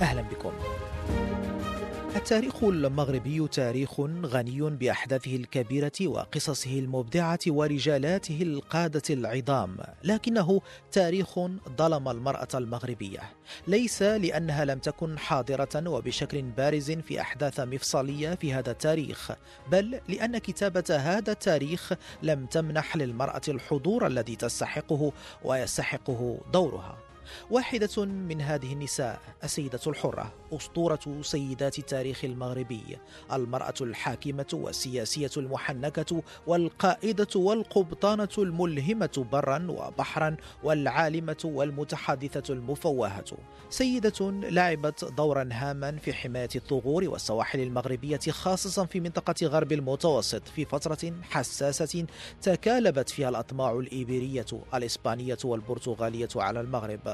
أهلا بكم. التاريخ المغربي تاريخ غني بأحداثه الكبيرة وقصصه المبدعة ورجالاته القادة العظام لكنه تاريخ ظلم المرأة المغربية. ليس لأنها لم تكن حاضرة وبشكل بارز في أحداث مفصلية في هذا التاريخ بل لأن كتابة هذا التاريخ لم تمنح للمرأة الحضور الذي تستحقه ويستحقه دورها. واحدة من هذه النساء السيدة الحرة أسطورة سيدات التاريخ المغربي المرأة الحاكمة والسياسية المحنكة والقائدة والقبطانة الملهمة برا وبحرا والعالمة والمتحدثة المفوهة. سيدة لعبت دورا هاما في حماية الثغور والسواحل المغربية خاصة في منطقة غرب المتوسط في فترة حساسة تكالبت فيها الأطماع الإيبيرية الإسبانية والبرتغالية على المغرب.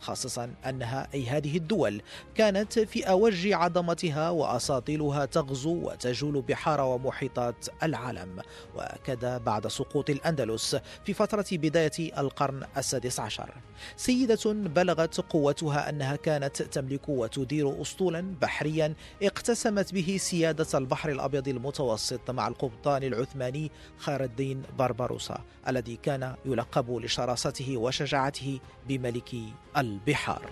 خاصة أنها أي هذه الدول كانت في أوج عظمتها وأساطيلها تغزو وتجول بحار ومحيطات العالم. وكذا بعد سقوط الأندلس في فترة بداية القرن السادس عشر. سيدة بلغت قوتها أنها كانت تملك وتدير أسطولا بحريا اقتسمت به سيادة البحر الأبيض المتوسط مع القبطان العثماني خير الدين بربروسا الذي كان يلقب لشراسته وشجاعته بملك البحار.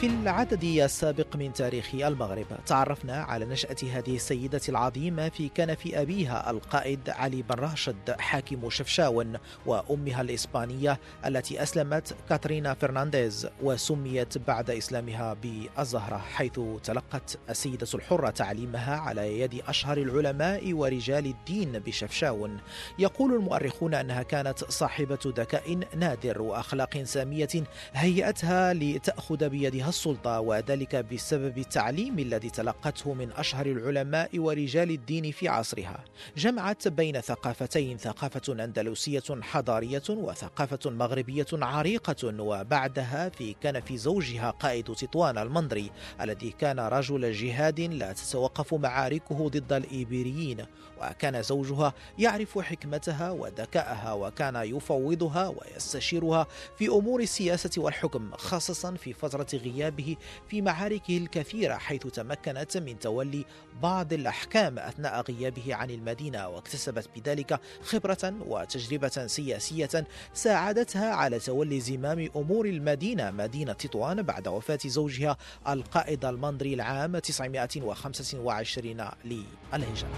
في العدد السابق من تاريخ المغرب. تعرفنا على نشأة هذه السيدة العظيمة في كنف أبيها القائد علي بن راشد حاكم شفشاون وأمها الإسبانية التي أسلمت كاترينا فرنانديز وسميت بعد إسلامها بالزهرة حيث تلقت السيدة الحرة تعليمها على يد أشهر العلماء ورجال الدين بشفشاون. يقول المؤرخون أنها كانت صاحبة ذكاء نادر وأخلاق سامية هيأتها لتأخذ بيدها السلطة وذلك بسبب التعليم الذي تلقته من أشهر العلماء ورجال الدين في عصرها. جمعت بين ثقافتين ثقافة أندلسية حضارية وثقافة مغربية عريقة وبعدها في كنف زوجها قائد تطوان المنضري الذي كان رجل جهاد لا تتوقف معاركه ضد الإيبيريين. وكان زوجها يعرف حكمتها وذكاءها وكان يفوضها ويستشيرها في أمور السياسة والحكم خاصة في فترة غيابه في معاركه الكثيرة حيث تمكنت من تولي بعض الأحكام أثناء غيابه عن المدينة واكتسبت بذلك خبرة وتجربة سياسية ساعدتها على تولي زمام أمور المدينة مدينة تطوان بعد وفاة زوجها القائد المنضري العام 925 للهجرة.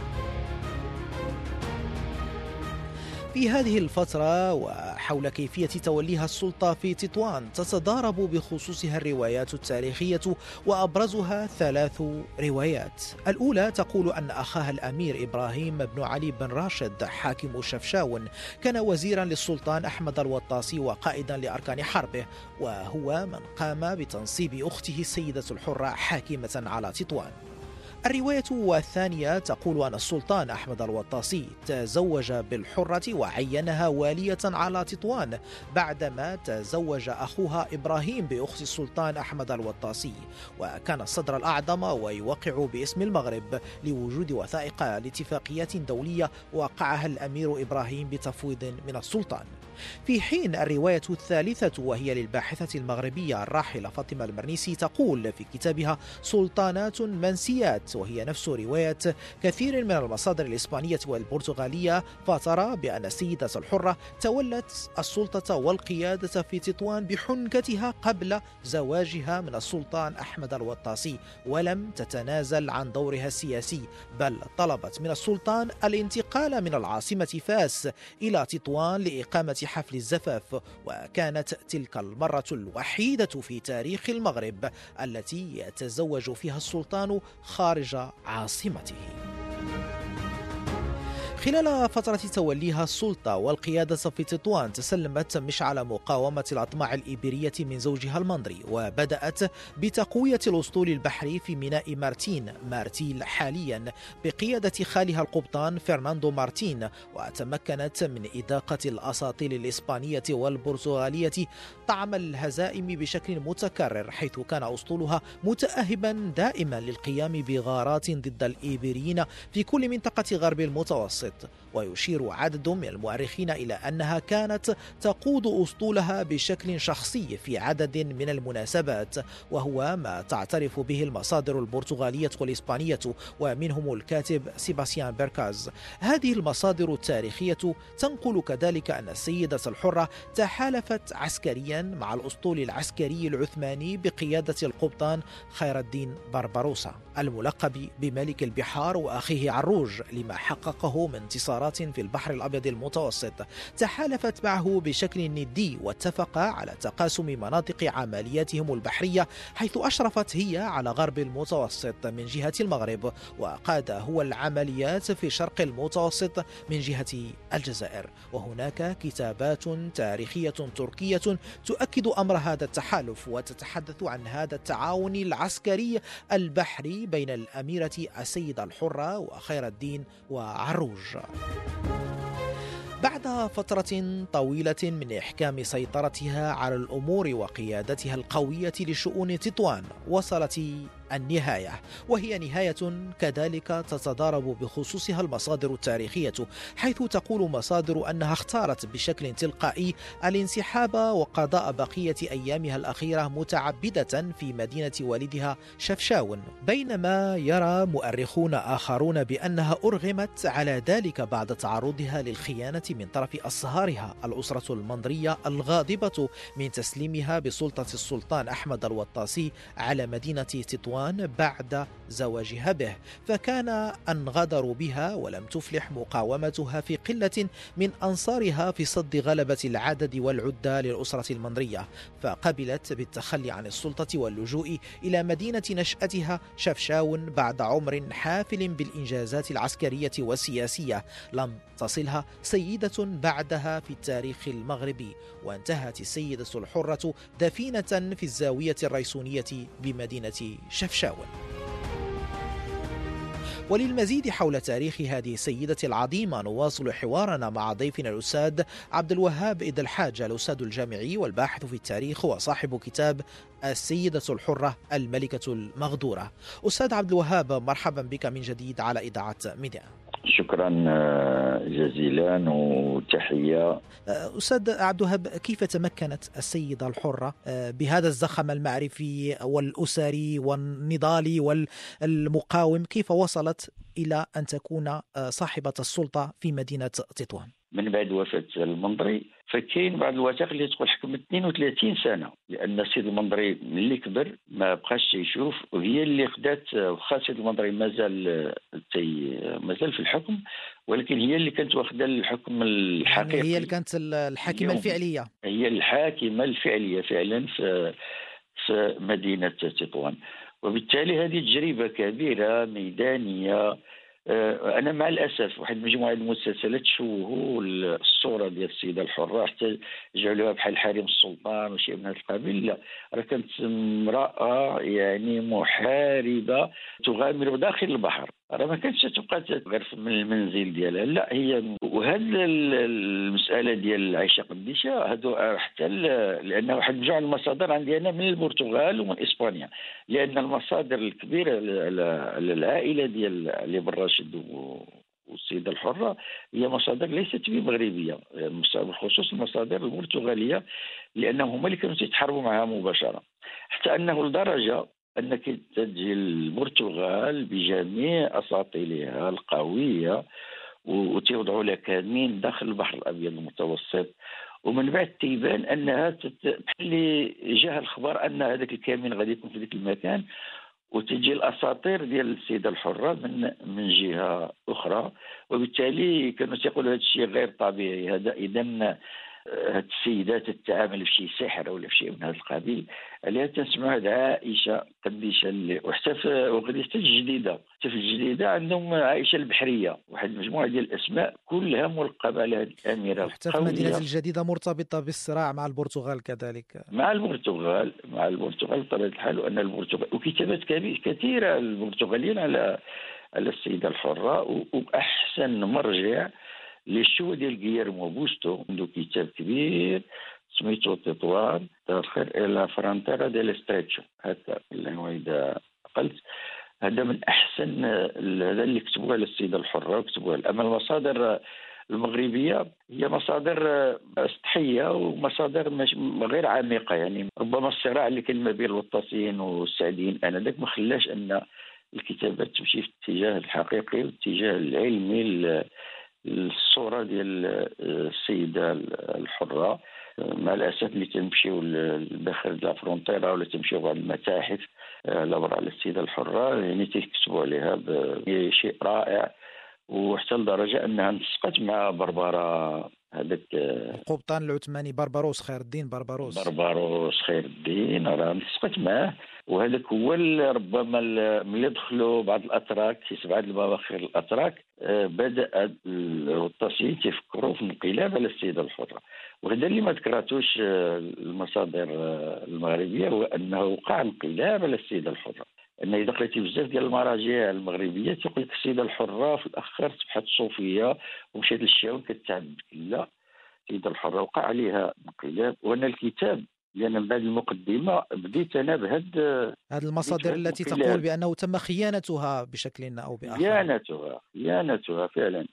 في هذه الفترة وحول كيفية توليها السلطة في تطوان تتضارب بخصوصها الروايات التاريخية وأبرزها ثلاث روايات. الأولى تقول أن أخاها الأمير إبراهيم بن علي بن راشد حاكم شفشاون كان وزيرا للسلطان أحمد الوطاسي وقائدا لأركان حربه وهو من قام بتنصيب أخته السيدة الحرة حاكمة على تطوان. الرواية الثانية تقول أن السلطان أحمد الوطاسي تزوج بالحرة وعينها والية على تطوان بعدما تزوج أخوها إبراهيم بأخت السلطان أحمد الوطاسي. وكان الصدر الأعظم ويوقع باسم المغرب لوجود وثائق لاتفاقيات دولية وقعها الأمير إبراهيم بتفويض من السلطان. في حين الرواية الثالثة وهي للباحثة المغربية الراحلة فاطمة المرنيسي تقول في كتابها سلطانات منسيات وهي نفس رواية كثير من المصادر الإسبانية والبرتغالية فترى بأن السيدة الحرة تولت السلطة والقيادة في تطوان بحنكتها قبل زواجها من السلطان أحمد الوطاسي ولم تتنازل عن دورها السياسي بل طلبت من السلطان الانتقال من العاصمة فاس إلى تطوان لإقامة حفل الزفاف وكانت تلك المرة الوحيدة في تاريخ المغرب التي يتزوج فيها السلطان خارج عاصمته. خلال فترة توليها السلطة والقيادة في تطوان تسلمت مشعل مقاومة الأطماع الإيبيرية من زوجها المنضري وبدأت بتقوية الأسطول البحري في ميناء مارتين مارتيل حاليا بقيادة خالها القبطان فرناندو مارتين وتمكنت من إذاقة الأساطيل الإسبانية والبرتغالية طعم الهزائم بشكل متكرر حيث كان أسطولها متأهبا دائما للقيام بغارات ضد الإيبيريين في كل منطقة غرب المتوسط. ويشير عدد من المؤرخين إلى أنها كانت تقود أسطولها بشكل شخصي في عدد من المناسبات وهو ما تعترف به المصادر البرتغالية والإسبانية ومنهم الكاتب سيباستيان بيركاز. هذه المصادر التاريخية تنقل كذلك أن السيدة الحرة تحالفت عسكريا مع الأسطول العسكري العثماني بقيادة القبطان خير الدين بربروسا الملقب بملك البحار وأخيه عروج لما حققه من انتصارات في البحر الأبيض المتوسط. تحالفت معه بشكل ندي واتفق على تقاسم مناطق عملياتهم البحرية حيث أشرفت هي على غرب المتوسط من جهة المغرب وقاد هو العمليات في شرق المتوسط من جهة الجزائر. وهناك كتابات تاريخية تركية تؤكد أمر هذا التحالف وتتحدث عن هذا التعاون العسكري البحري بين الأميرة السيدة الحرة وخير الدين وعروج. بعد فترة طويلة من إحكام سيطرتها على الأمور وقيادتها القوية لشؤون تطوان وصلت النهاية. وهي نهاية كذلك تتضارب بخصوصها المصادر التاريخية حيث تقول مصادر أنها اختارت بشكل تلقائي الانسحاب وقضاء بقية أيامها الأخيرة متعبدة في مدينة والدها شفشاون. بينما يرى مؤرخون آخرون بأنها أرغمت على ذلك بعد تعرضها للخيانة من طرف أصهارها. الأسرة المنضرية الغاضبة من تسليمها بسلطة السلطان أحمد الوطاسي على مدينة تطوان مروان بعد زواجها به فكان أن غدروا بها ولم تفلح مقاومتها في قلة من أنصارها في صد غلبة العدد والعدة للأسرة المنرية فقبلت بالتخلي عن السلطة واللجوء إلى مدينة نشأتها شفشاون بعد عمر حافل بالإنجازات العسكرية والسياسية. لم تصلها سيدة بعدها في التاريخ المغربي وانتهت السيدة الحرة دفينة في الزاوية الريسونية بمدينة شفشاون وللمزيد حول تاريخ هذه السيدة العظيمة نواصل حوارنا مع ضيفنا الأستاذ عبد الوهاب إذ الحاج الأستاذ الجامعي والباحث في التاريخ وصاحب كتاب السيدة الحرة الملكة المغدورة. أستاذ عبد الوهاب مرحبا بك من جديد على إذاعة ميديا. شكرا آه، جزيلا وتحية. آه، أستاذ عبد الوهاب كيف تمكنت السيدة الحرة آه، بهذا الزخم المعرفي والأسري والنضالي والمقاوم؟ كيف وصلت إلى أن تكون صاحبة السلطة في مدينة تطوان؟ من بعد وفاة المنظري فكاين بعض الوثائق اللي تقول حكم 32 سنة لأن السيد المنظري ملي كبر ما بقاش يشوف وهي اللي خدات واخا السيد المنظري مازال تي مازال في الحكم ولكن هي اللي كانت واخدة الحكم الحقيقي. يعني هي اللي كانت الحاكمة الفعلية. هي الحاكمة الفعلية فعلا في في مدينة تطوان. وبالتالي هذه تجربة كبيرة ميدانية أنا مع الأسف واحد مجموعه المسلسلات شوهوا الصورة ديال السيدة الحرة حتى جعلوها بحال حريم السلطان وشيء من هذا القبيل. لا راه كانت امرأة يعني محاربة تغامر داخل البحر. راه ما كانتش تبقى غير من المنزل ديالها. لا هي وهذه المسألة ديال عائشة قديشة هادو حتى لأن واحد مجموعه المصادر عندي أنا من البرتغال ومن إسبانيا. لأن المصادر الكبيرة للعائلة ديال علي بن راشد والسيدة الحرة هي مصادر ليست بمغربية بخصوص المصادر البرتغالية لأنهم هما اللي كانوا يتحاربوا معها مباشرة. حتى أنه لدرجة أنك تجي البرتغال بجميع أساطيلها القوية وتوضعوا لها كمين داخل البحر الأبيض المتوسط. ومن بعد تيبان أنها بحال جاه الخبر أن هذاك الكمين غادي يكون في ذاك المكان وتجي الاساطير ديال السيدة الحرة من من جهة أخرى. وبالتالي كانوا تيقولوا هذا الشيء غير طبيعي هذا اذا هاد السيدات تتعامل في شي سحر ولا في شيء من هذا القبيل. تنسمعوا هاد عائشة قديشة اللي وحتى في وغادي حتى الجديدة حتى في الجديدة عندهم عائشة البحرية واحد المجموعه ديال الأسماء كلها ملقبة على هذه الأميرة حتى في المدينة الجديدة مرتبطة بالصراع مع البرتغال كذلك. مع البرتغال مع البرتغال بطبيعة الحال وأن البرتغال وكتابات كثيرة البرتغاليين على على السيدة الحرة واحسن مرجع للشو ديال غييرمو بوستو عنده كتاب كبير سميتو تطوان الخير إلى فرانتيرا ديال ستريتشو هكا هو اذا قلت هذا من احسن هذا اللي كتبوه على السيده الحره وكتبوه اما المصادر المغربيه هي مصادر سطحيه ومصادر غير عميقه يعني ربما الصراع اللي كان ما بين الوطاسيين والسعديين انذاك ما خلاش ان الكتابات تمشي في الاتجاه الحقيقي والاتجاه العلمي الصورة ديال السيدة الحرة مع الأسف اللي تمشيو لداخل لا فرونتيرا ولا تمشيو بعض المتاحف على على السيدة الحرة يعني تيكتبوا عليها شيء رائع وحتى لدرجة أنها نسقت مع بربرة هذاك القبطان العثماني بربروس خير الدين بربروس بربروس خير الدين راه نسقت معاه. وهذاك هو ربما ملي دخلوا بعض الأتراك في سبعة المواخر الأتراك آه، بدأ الغطاسيين تيفكروا في انقلاب على السيدة الحرة. وهذا اللي ما ذكرتوش آه، المصادر آه، المغربية هو أنه وقع انقلاب على السيدة الحرة. أن إذا قريتي بزاف ديال المراجع المغربية تيقول لك السيده الحرة في الأخر صبحت صوفيه ومشات للشاون كتعبد لا السيده الحرة وقع عليها انقلاب وأن الكتاب لأن من بعد المقدمة بديت أنا بهاد هذه المصادر التي تقول بأنه تم خيانتها بشكل أو بآخر. خيانتها خيانتها فعلا.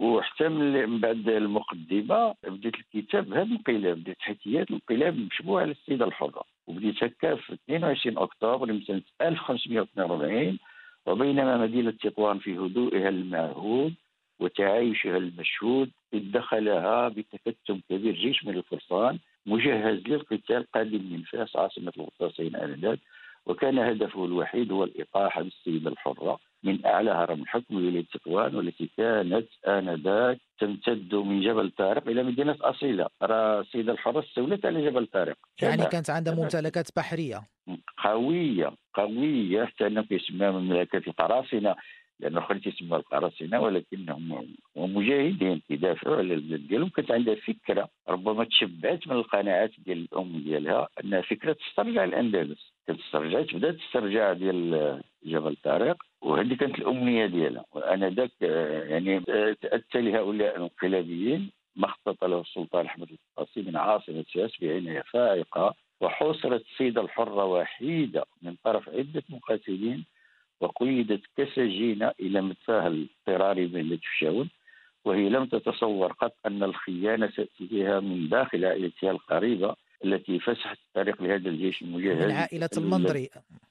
وحتى من بعد المقدمة بديت الكتاب بهذا الانقلاب بديت حكايات الانقلاب مشبوهة على السيدة الحرة. وبديت هكا في 22 أكتوبر من سنه 1542 وبينما مدينة تطوان في هدوئها المعهود وتعايشها المشهود إذ دخلها بتكتم كبير جيش من الفرسان مجهز للقتال قادم من فاس عاصمة الغطاسين آنذاك وكان هدفه الوحيد هو الإطاحة بالسيدة الحرة من أعلى هرم الحكم ولاية تطوان والتي كانت آنذاك تمتد من جبل طارق إلى مدينة أصيلة. ترى السيدة الحرة استولت على جبل طارق. يعني كانت عندها ممتلكات بحرية. قوية قوية حتى أنه يسمى مملكة القراصنة لأن الاخرين تسمى القراصنة ولكنهم مجاهدين يدافعوا على البلاد ديالهم كانت عندها فكرة ربما تشبعت من القناعات ديال الأم ديالها أنها فكرة تسترجع الأندلس. كانت استرجعت بدات تسترجع ديال جبل طارق وهذه كانت الأمنية ديالها. وأنا ذاك يعني تأتى لهؤلاء الانقلابيين ما خطط له السلطان أحمد القاسي من عاصمة فاس بعنايه فائقه وحوصرت السيدة الحرة وحيدة من طرف عدة مقاتلين وقيدت كسجينة إلى متفاه الاضطراري بين تفشاون وهي لم تتصور قط أن الخيانة تأتي بها من داخل عائلتها القريبة. التي فسحت الطريق لهذا الجيش المجهز من عائلة المنظري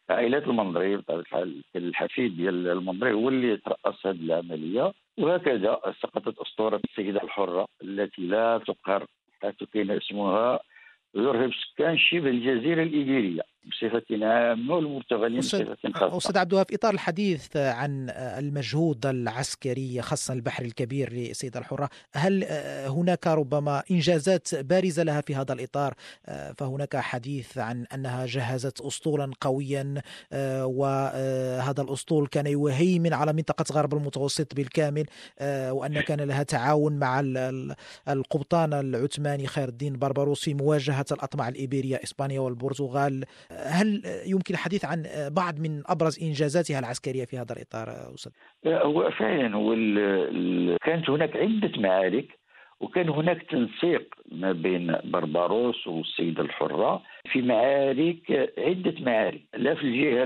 عائلة المنظري بطبيعة الحال الحفيد ديال المنظري هو اللي ترأس هذه العملية. وهكذا سقطت أسطورة السيدة الحرة التي لا تقهر حتى كان اسمها يرهب سكان شبه الجزيرة الإيبيرية بصفة عامة والمرتغلين بصفة خاصة. أستاذ عبد الوهاب في إطار الحديث عن المجهود العسكري خاصة البحر الكبير لسيدة الحرة هل هناك ربما إنجازات بارزة لها في هذا الإطار؟ فهناك حديث عن أنها جهزت أسطولا قويا وهذا الأسطول كان يهيمن على منطقة غرب المتوسط بالكامل وأن كان لها تعاون مع القبطان العثماني خير الدين بربروس في مواجهة الأطماع الإيبيرية إسبانيا والبرتغال. هل يمكن الحديث عن بعض من أبرز إنجازاتها العسكرية في هذا الإطار أستاذ؟ هو فعلا هو كانت هناك عدة معارك وكان هناك تنسيق ما بين بربروس والسيده الحرة في معارك عدة معارك لا في الجهة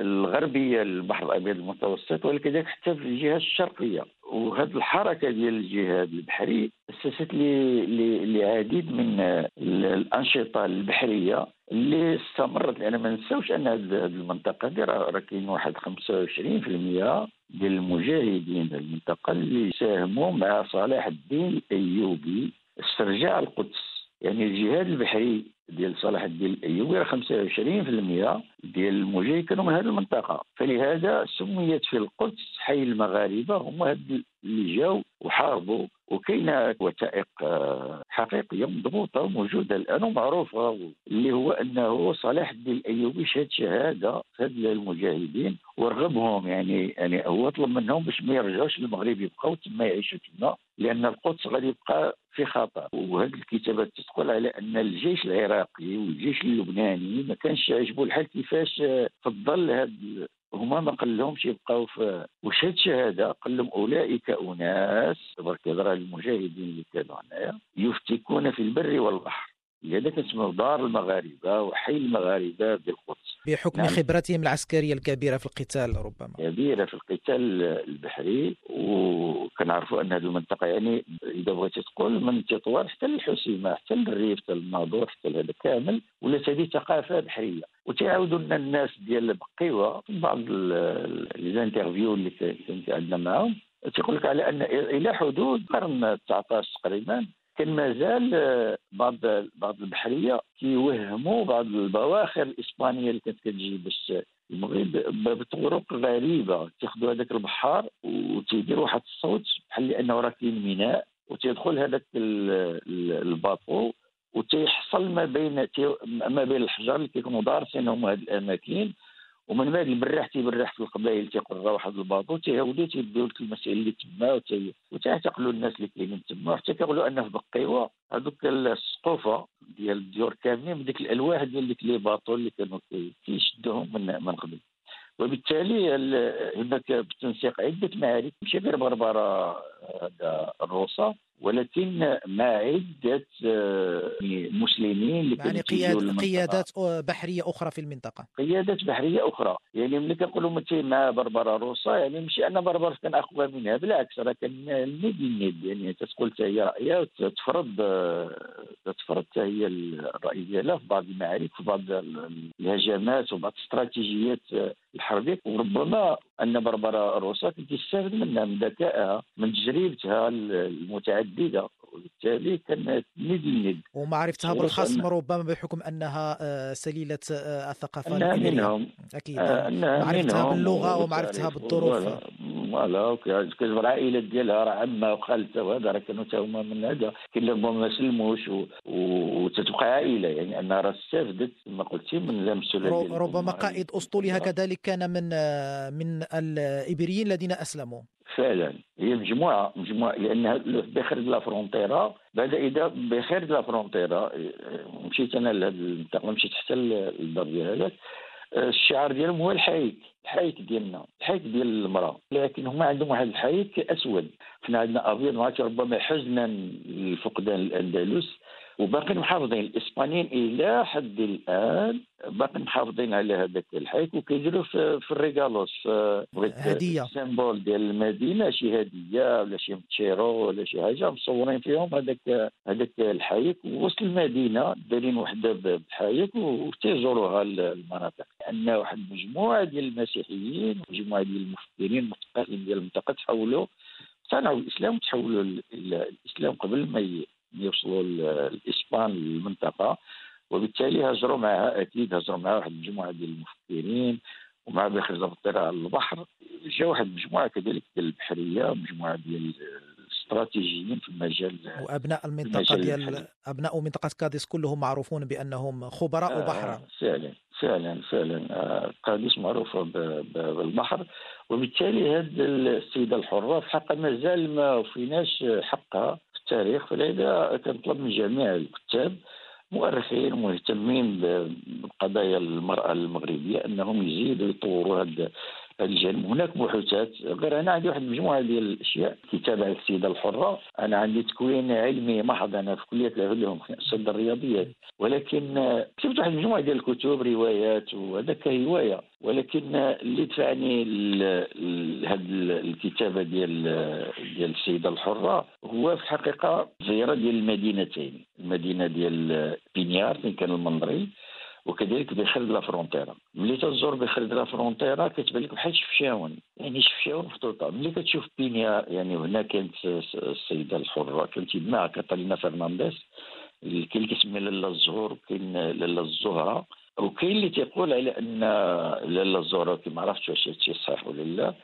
الغربية البحر الأبيض المتوسط ولكذلك حتى في الجهة الشرقية. وهذه الحركة ديال الجهاد البحري أسست لعديد من الأنشطة البحرية اللي استمرت لأن ما نساوش أن هذه المنطقة دي راه كاين واحد 25% ديال المجاهدين المنطقة اللي ساهموا مع صلاح الدين الأيوبي استرجاع القدس. يعني الجهاد البحري ديال صلاح الدين الأيوبي 25% ديال المجاهدين كانوا من هذه المنطقة. فلهذا سميت في القدس حي المغاربة. هما اللي جاوا وحاربوا وكاين وثائق آه، حقيقية مضبوطة وموجودة الآن ومعروفة اللي هو أنه صلاح الدين الأيوبي شهد شهادة هاد المجاهدين ورغبهم يعني يعني هو طلب منهم باش ما يرجعوش للمغرب يبقاو تما يعيشوا تما لأن القدس غادي يبقى في خطر وهذه الكتابات تقول على أن الجيش العراقي والجيش اللبناني ما كانش يعجبو الحال كيفاش فضل هذا هما ما قال لهمش يبقاو في وش هاد الشهادة؟ قال لهم أولئك أناس الله المجاهدين اللي كانوا هنايا يفتكون في البر والبحر. لهذا كنسموا دار المغاربة وحي المغاربة بالقدس. بحكم نعم. خبرتهم العسكرية الكبيرة في القتال ربما. كبيرة في القتال البحري وكنعرفوا أن هذه المنطقة يعني إذا بغيتي تقول من تطوان حتى للحسيمة حتى للريف حتى للناظور حتى لهذا كامل ولات هذه ثقافة بحرية. وتعاودوا لنا الناس ديال بقيوه في بعض الانترفيو اللي كنت عندنا معهم تيقول لك على أن إلى حدود القرن 19 تقريبا كان مازال آه، بعض بعض البحرية كيوهموا بعض البواخر الإسبانية اللي كانت كتجي باش المغرب بطرق غريبة. تاخذوا هذاك البحار وتيديروا واحد الصوت بحال لأنه راه كاين ميناء وتيدخل هذاك الباطو وتيحصل ما بين ما بين الحجر اللي كيكونوا دارسينهم هذه الأماكن. ومن بعد البراح تيبرح في القبائل تيقرا واحد الباطو تيهودوا تيبداو المسائل اللي تما وتعتقلوا الناس اللي كاينين تما حتى كيقولوا ان في بقيوه هذوك السقوفة ديال الديور كاملين بديك الألواح ديال ديك لي باطو اللي كانوا كيشدوهم من من قبل. وبالتالي هناك بالتنسيق عدة معارك. ماشي غير بربرة هذا الروسة. ولكن مع عده آه، مسلمين يعني قياد قيادات بحرية أخرى في المنطقة. قيادات بحرية أخرى. يعني ملي كنقولوا مثلا مع بربرة روسا يعني ماشي أن بربرة كان اقوى منها بالعكس راه كان الند الند يعني تقول حتى هي رايها وتفرض آه، تفرض حتى هي الرأي ديالها في بعض المعارك في بعض الهجمات وبعض الاستراتيجيات آه، الحربيه وربما أن بربرة روسا كانت تستفد منها من ذكائها من تجربتها المتعدده وبالتالي كانت ند الند ومعرفتها بالخصم ربما بحكم أنها آه، سليلة آه، الثقافه أنها منهم. أكيد. آه معرفتها باللغة ومعرفتها بالظروف. فوالا كتجبر العائله ديالها راه عمها وخالتها وهذا راه كانوا هما من هذا. كاين اللي ما سلموش وتتبقى عائلة. يعني انها راه استفدت كما قلتي من المسؤوليه ربما قائد اسطولها كذلك كان من من الإبريين الذين أسلموا. فعلا. هي مجموعة مجموعة لأن بخير لا فرونتيرا بعد إذا بخير لا فرونتيرا مشيت أنا لهذه المنطقة مشيت حتى للدار ديال هذاك الشعار ديالهم هو الحيك الحيك ديالنا الحيك ديال المرأة. لكن هما عندهم واحد الحيك أسود. حنا عندنا أبيض ما ربما حزنا لفقدان الأندلس. وباقي محافظين الإسبانيين إلى حد الآن باقي محافظين على هذاك الحيك وكيديروا في, في الريغالوس. هدية. السيمبول ديال المدينة شي هدية ولا شي متشيرو ولا شي حاجة مصورين فيهم هذاك هذاك الحيك وسط المدينة دايرين وحده بحيك وتيزوروها المناطق. لأن واحد المجموعه ديال المسيحيين مجموعة ديال المفكرين المثقفين ديال المنطقة تحولوا صنعوا الإسلام وتحولوا الإسلام قبل ما يوصلوا الاسبان للمنطقة. وبالتالي هاجروا معها أكيد هاجروا معها واحد المجموعة ديال المفكرين ومع بخرج الطيران على البحر. جا واحد المجموعة كذلك ديال البحرية مجموعة ديال الاستراتيجيين في المجال وأبناء المنطقة ديال أبناء منطقة كاديس كلهم معروفون بأنهم خبراء آه بحر فعلا فعلا فعلا. آه قاديس معروفه بالبحر. وبالتالي هذه السيدة الحرة في حقها مازال ما وفيناش حقها. التاريخ فلذا كنطلب من جميع الكتاب مؤرخين مهتمين بقضايا المرأة المغربية أنهم يزيدوا يطوروا هذا الجانب هناك بحوثات. غير أنا عندي واحد المجموعه ديال الأشياء كتاب على السيدة الحرة. أنا عندي تكوين علمي محض. أنا في كلية العلوم صد الرياضيات ولكن كتبت واحد المجموعه ديال الكتب روايات وهذا كهواية. ولكن اللي دفعني لهذه الكتابة ديال ديال السيدة الحرة هو في الحقيقة زيارة ديال المدينتين. المدينة ديال بينيار فين كان المنظري. وكذلك بخرج لا فرونتيرا. ملي تزور بخرج لا فرونتيرا كتبان لك بحال شفشاون يعني شفشاون محطوطه ملي كتشوف بينيا يعني هنا كانت السيدة الحرة كانت مع كاتالينا فرنانديز. كاين اللي كيسمي لاله الزهور وكاين لاله الزهرة. وكاين اللي تيقول على أن لاله الزهرة كما عرفتش واش هادشي صحيح ولا لا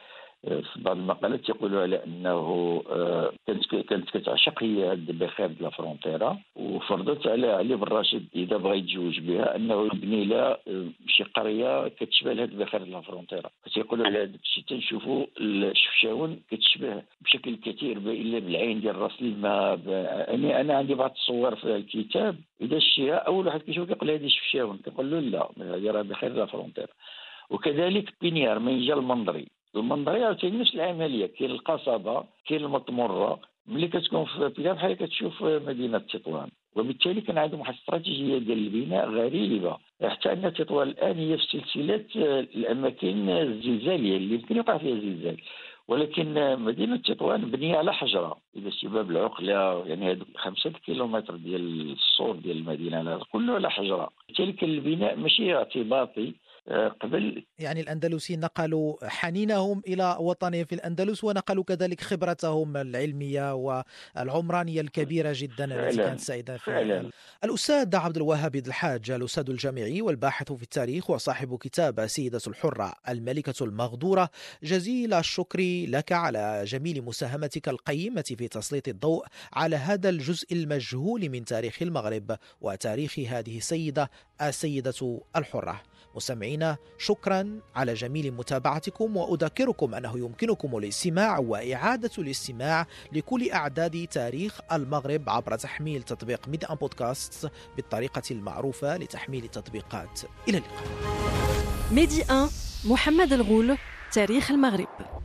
في بعض المقالات يقولوا على أنه آه، كانت كانت كتعشق هي بيخير لا فرونتيرا وفرضت على علي بن راشد إذا بغى يتزوج بها أنه يبني لها آه، شي قرية كتشبه لهاد بيخير لا فرونتيرا. كيقولوا على هذا الشيء تنشوفوا الشفشاون كتشبه بشكل كثير إلا بالعين ديال رأس الماء يعني أنا عندي بعض الصور في الكتاب إذا شتيها أول واحد كيشوف كيقول هذه شفشاون كيقول له لا هذه راه بيخير لا فرونتيرا. وكذلك بينيار من جا المنظري المنظرية عاوتاني نفس العملية كاين القصبة كاين المطمرة. ملي كتكون في بلاد بحال كتشوف مدينة تطوان. وبالتالي كان عندهم واحد الاستراتيجية ديال البناء غريبة. حتى أن تطوان الآن هي في سلسلة الأماكن الزلزالية اللي يمكن يوقع فيها زلزال. ولكن مدينة تطوان بنية على حجرة. إذا شباب العقلة يعني هذوك خمسة كيلومتر ديال السور ديال المدينة كله على حجرة. بالتالي كان البناء ماشي اعتباطي. قبل. يعني الأندلسيين نقلوا حنينهم إلى وطنهم في الأندلس ونقلوا كذلك خبرتهم العلمية والعمرانية الكبيرة جدا التي كانت سائدة في الأستاذ عبد الوهاب الحاج الأستاذ الجامعي والباحث في التاريخ وصاحب كتاب سيدة الحرة الملكة المغدورة. جزيل الشكر لك على جميل مساهمتك القيمة في تسليط الضوء على هذا الجزء المجهول من تاريخ المغرب وتاريخ هذه السيدة السيدة الحرة. مستمعينا شكرا على جميل متابعتكم وأذكركم أنه يمكنكم الاستماع وإعادة الاستماع لكل أعداد تاريخ المغرب عبر تحميل تطبيق ميد أن بودكاست بالطريقة المعروفة لتحميل التطبيقات. إلى اللقاء. ميدي 1 محمد الغول تاريخ المغرب.